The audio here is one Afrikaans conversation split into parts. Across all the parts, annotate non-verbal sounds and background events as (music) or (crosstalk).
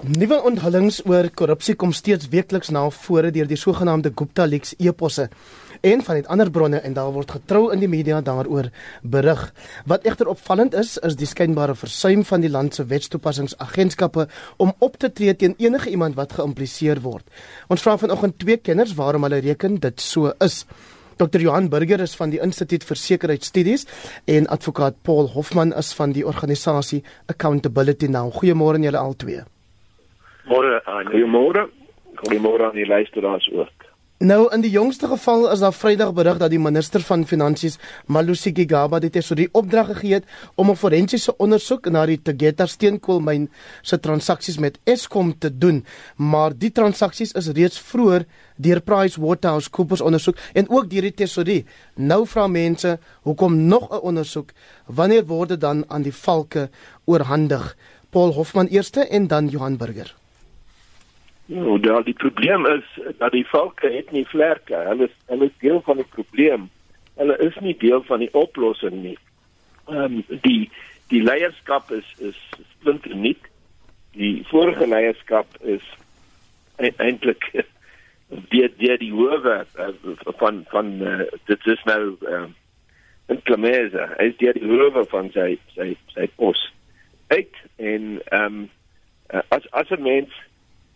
Nuwe onthullings oor korrupsie kom steeds weekliks na vore deur die sogenaamde Gupta Leaks eposse en van ander bronne en daar word getrou in die media daaroor berig. Wat egter opvallend is, is die skynbare versuim van die land se wetstoepassingsagentskappe om op te tree teen enige iemand wat geïmpliseer word. Ons vra vanoggend twee kenners waarom hulle reken dit so is. Dr. Johan Burger is van die Instituut vir Sekuriteitsstudies en advokaat Paul Hofman is van die organisasie Accountability Now. Goeiemôre aan julle albei. Môre aan goeiemôre. Goeiemôre aan die luisteraars ook. Nou in die jongste geval is daar Vrydag berig dat die minister van Finansies, Malusi Gigaba, dit het so die opdrag gegee het om 'n forensiese ondersoek na die Tegeta steenkoolmyn se transaksies met Eskom te doen, maar die transaksies is reeds vroeër deur PricewaterhouseCoopers ondersoek en ook deur die tesourier. Nou vra mense, hoekom nog 'n ondersoek? Wanneer word dit dan aan die valke oorhandig? Paul Hofman eerste en dan Johan Burger. Nou, daar die probleem is dat die valke het nie vlerke. Hulle is hulle is deel van die probleem. Hulle is nie deel van die oplossing nie. Ehm um, die die leierskap is is splinter nuut. Die vorige leierskap is e-, eintlik (laughs) die die die hoewe uh, van van uh, dit is nou uh, in Klamese. Hy is die hoewe van sy sy sy pos. Uit en ehm um, as as 'n mens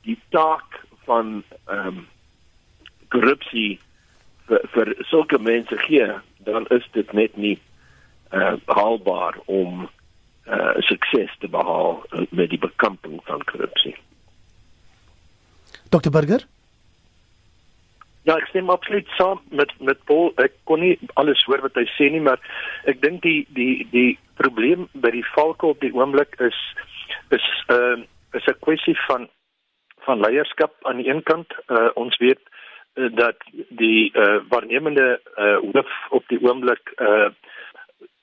die taak van ehm um, korrupsie vir, vir sulke mense gee, dan is dit net nie uh, haalbaar om uh, sukses te behaal met die bekamping van korrupsie. Dr. Burger Ja, ek stem absoluut saam met met Paul. Ek kon nie alles hoor wat hy sê nie, maar ek dink die die die probleem by die valke op die oomblik is is ehm uh, is 'n kwessie van van leierskap aan die een kant uh, ons weet uh, dat die uh, waarnemende uh, hoof op die oomblik uh,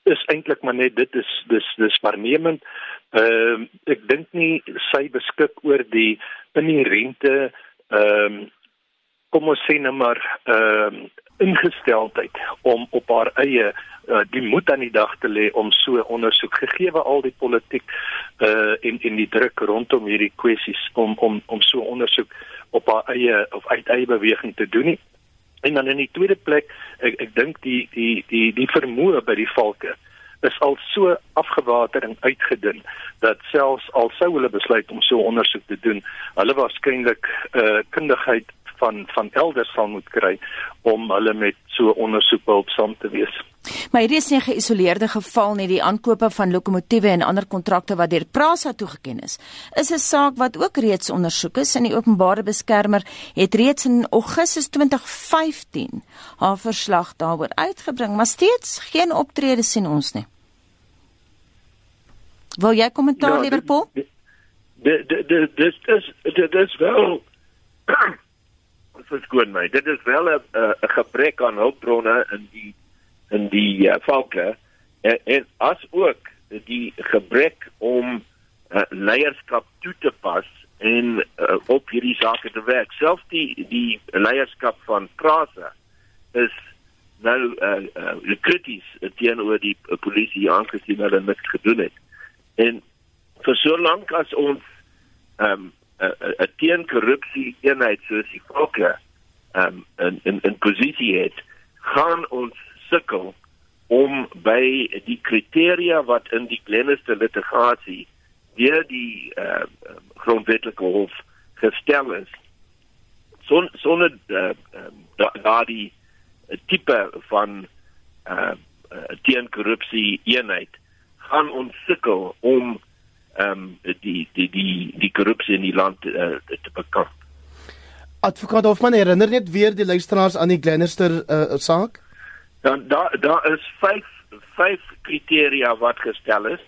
is eintlik maar net dit is dis dis waarnemend. Uh, ek dink nie sy beskik oor die inherente ehm uh, kom ons sê nou maar ehm uh, ingesteldheid om op haar eie uh, die moed aan die dag te lê om so ondersoek gegee al die politiek uh en en die druk rondom hierdie kwessies om om om so ondersoek op haar eie of uit eie beweging te doen nie. En dan in die tweede plek ek ek dink die die die die vermoë by die valke is al so afgewater en uitgedun dat selfs al sou hulle besluit om so ondersoek te doen, hulle waarskynlik uh kundigheid van van elders sal moet kry om hulle met so ondersoek hulp saam te wees. Maar hierdie is nie 'n geïsoleerde geval nie, die aankope van lokomotiewe en ander kontrakte wat deur Prasa toegeken is. Is 'n saak wat ook reeds ondersoek is en die openbare beskermer het reeds in Augustus 2015 haar verslag daaroor uitgebring, maar steeds geen optrede sien ons nie. Wil jy kommentaar, ja, Liverpool? Dit dit dit is dit is wel (clears throat) verskoon my. Dit is wel 'n 'n gebrek aan hulpbronne in die in die uh, valke en, en as ook die gebrek om uh, leierskap toe te pas en uh, op hierdie sake te werk. Selfs die die leierskap van Prasa is nou uh, uh, krities teenoor die uh, polisie aangesien hulle niks gedoen het. En vir so lank as ons ehm um, 'n teenkorrupsie eenheid soos die Volke um, in in in posisie het, gaan ons sukkel om by die kriteria wat in die Glenister litigasie deur die uh, grondwetlike hof gestel is. Son sonder uh, uh, daardie tipe van uh, uh, teenkorrupsie eenheid gaan ons sukkel om ehm um, die die die die korrupsie in die land uh, te bekamp. Advokaat Hofman herinner net weer die luisteraars aan die Glenister uh, saak. Dan daar daar is vyf vyf kriteria wat gestel is.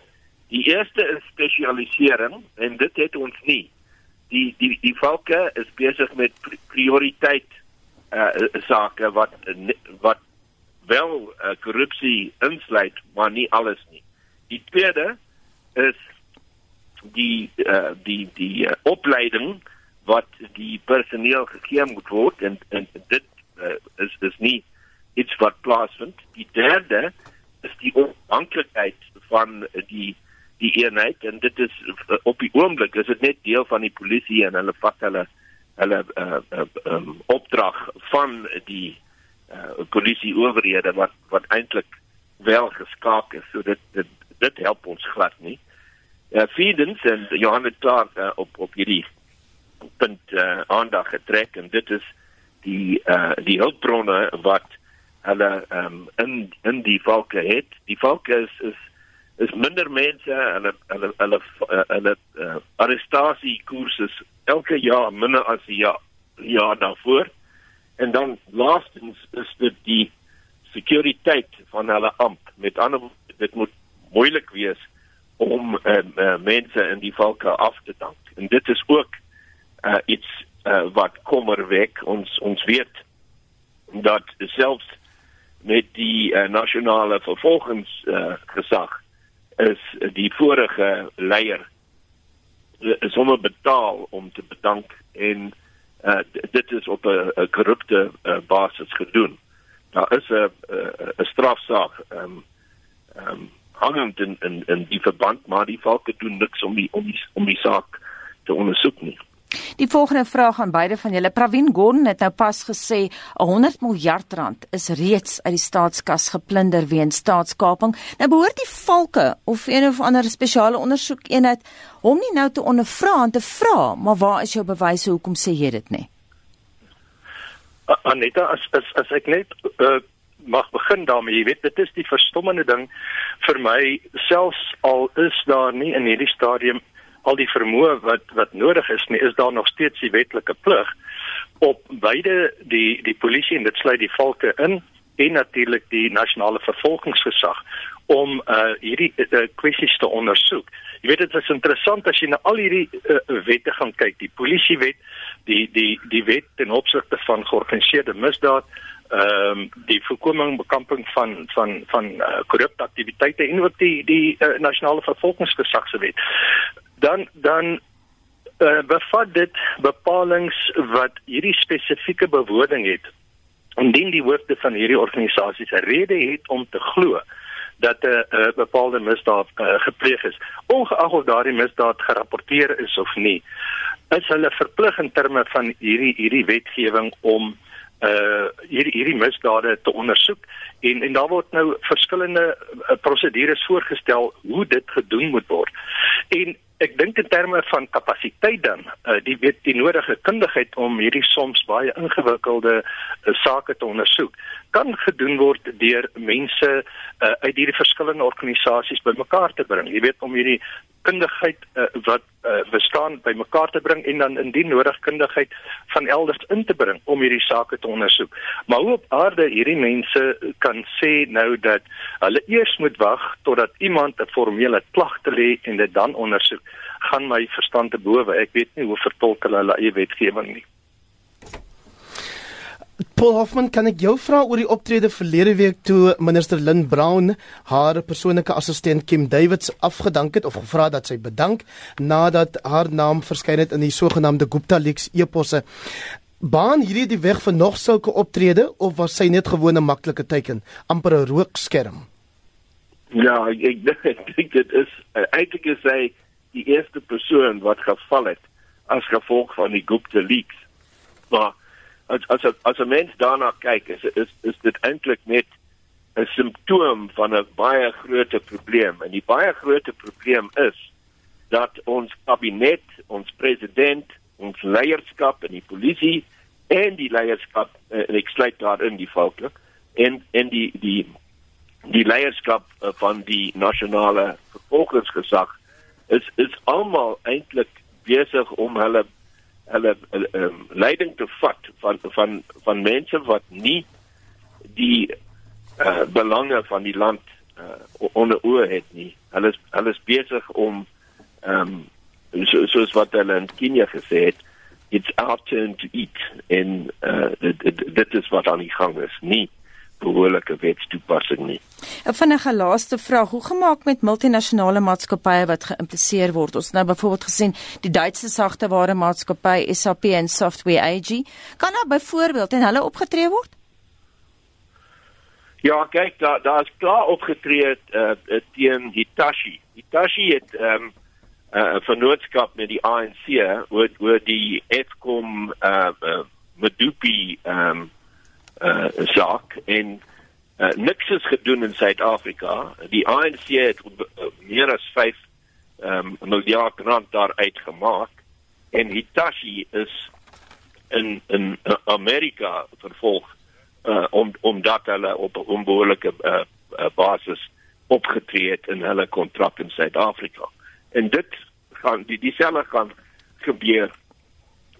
Die eerste is spesialisering en dit het ons nie. Die die die valke is besig met prioriteit uh sake wat wat wel uh, korrupsie insluit, maar nie alles nie. Die tweede is die uh, die die uh, opleiding wat die personeel gegee moet word en en dit uh, is is nie iets wat plaasvind. Die derde is die onafhanklikheid van die die eenheid en dit is uh, op die oomblik is dit net deel van die polisie en hulle vat hulle hulle uh, uh, um, opdrag van die uh, polisie owerhede wat wat eintlik wel geskaak is so dit dit dit help ons glad nie. Uh, Fiedens en Johan het klaar uh, op op hierdie punt uh, aandag getrek en dit is die uh, die hulpbronne wat hulle um, in in die valke het. Die valke is is is minder mense hulle hulle hulle hulle uh, arrestasie koerses elke jaar minder as die jaar jaar daarvoor en dan laastens is dit die sekuriteit van hulle amp met ander dit moet moeilik wees om uh, uh, mense in die valke af te dank en dit is ook uh, iets uh, wat kommer wek ons ons weet dat selfs met die uh, nasionale vervolgingsgesag uh, is die vorige leier is sommer betaal om te bedank en uh, dit is op 'n korrupte uh, basis gedoen. Daar is 'n 'n strafsaak ehm um, ehm um, hangend in in in die verband maar die valke doen niks om die om die om die saak te ondersoek nie. Die volgende vraag aan beide van julle. Pravin Gordhan het nou pas gesê 100 miljard rand is reeds uit die staatskas geplunder weens staatskaping. Nou behoort die valke of een of ander spesiale ondersoekeenheid hom nie nou te ondervra en te vra, maar waar is jou bewyse hoekom sê jy dit nie? Aneta as as as ek net uh, mag begin daarmee, jy weet dit is die verstommende ding vir my selfs al is daar nie in hierdie stadium al die vermoë wat wat nodig is nie is daar nog steeds die wetlike plig op beide die die polisie en dit sluit die valke in en natuurlik die nasionale vervolgingsgesag om uh hierdie uh, kwessies te ondersoek. Jy weet dit is interessant as jy na al hierdie uh, wette gaan kyk, die polisiewet, die die die wet ten opsigte van georganiseerde misdaad, ehm um, die voorkoming bekamping van van van uh, korrupte aktiwiteite en ook die die uh, nasionale vervolgingsgesag se wet dan dan uh, bevat dit bepalinge wat hierdie spesifieke bewoording het indien die hoofde van hierdie organisasies 'n rede het om te glo dat 'n uh, uh, bepaalde misdaad uh, gepleeg is ongeag of daardie misdaad gerapporteer is of nie is hulle verplig in terme van hierdie hierdie wetgewing om uh hierdie hierdie misdade te ondersoek en en daar word nou verskillende uh, prosedures voorgestel hoe dit gedoen moet word. En ek dink in terme van kapasiteit dan uh, die weet die nodige kundigheid om hierdie soms baie ingewikkelde uh, sake te ondersoek kan gedoen word deur mense uh, uit hierdie verskillende organisasies bymekaar te bring. Jy weet om hierdie kundigheid uh, wat uh, bestaan bymekaar te bring en dan indien nodig kundigheid van elders in te bring om hierdie sake te ondersoek. Maar hoe op aarde hierdie mense kan sê nou dat hulle eers moet wag totdat iemand 'n formele klag te lê en dit dan ondersoek gaan my verstand te bowe. Ek weet nie hoe vertolk hulle hulle eie wetgewing nie. Paul Hoffman, kan ek jou vra oor die optrede verlede week toe minister Lynn Brown haar persoonlike assistent Kim Davids afgedank het of gevra dat sy bedank nadat haar naam verskyn het in die sogenaamde Gupta Leaks e-posse. Baan hierdie die weg vir nog sulke optrede of was sy net gewone maklike teken, amper 'n rookskerm? Ja, ek ek (laughs) dink dit is eintlik is hy die eerste persoon wat geval het as gevolg van die Gupta leaks. Maar as as as 'n mens daarna kyk, is is is dit eintlik net 'n simptoom van 'n baie groter probleem en die baie groter probleem is dat ons kabinet, ons president, ons leierskap en die polisie en die leierskap eh, en ek sluit daarin die volke en en die die die leierskap eh, van die nasionale vervolgingsgesag is is almal eintlik besig om hulle hulle um, leiding te vat van van van mense wat nie die uh, belange van die land uh, onder oë het nie. Hulle is hulle is besig om ehm um, so, soos wat hulle in Kenia gesê het, it's our turn to eat en uh, dit, dit is wat aan die gang is. Nie behoorlike wetstoepassing nie. 'n Vinnige laaste vraag: Hoe gemaak met multinasjonale maatskappye wat geïmpliseer word? Ons nou byvoorbeeld gesien die Duitse sagteware maatskappy SAP en Software AG, kan nou byvoorbeeld en hulle opgetree word? Ja, kyk, daar daar's klaar opgetree uh, teen Hitachi. Hitachi het ehm um, uh, vennootskap met die ANC oor oor die Eskom uh, uh Medupi ehm um, uh saak en uh, niks is gedoen in Suid-Afrika. Die ANC het uh, meer as 5 ehm um, miljard rand daar uitgemaak en Hitachi is in in Amerika vervolg uh, om omdat hulle op 'n onbehoorlike uh, uh, basis opgetree het in hulle kontrak in Suid-Afrika. En dit gaan die dieselfde gaan gebeur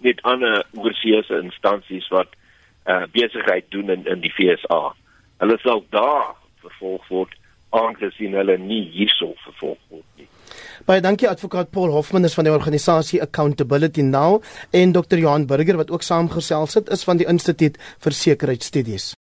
met ander oorseese instansies wat uh, besigheid doen in in die FSA. Hulle sal daar vervolg word aangesien hulle nie hierso vervolg word nie. Baie dankie advokaat Paul Hofman is van die organisasie Accountability Now en Dr. Johan Burger wat ook saamgesels het is van die Instituut vir Sekuriteitsstudies.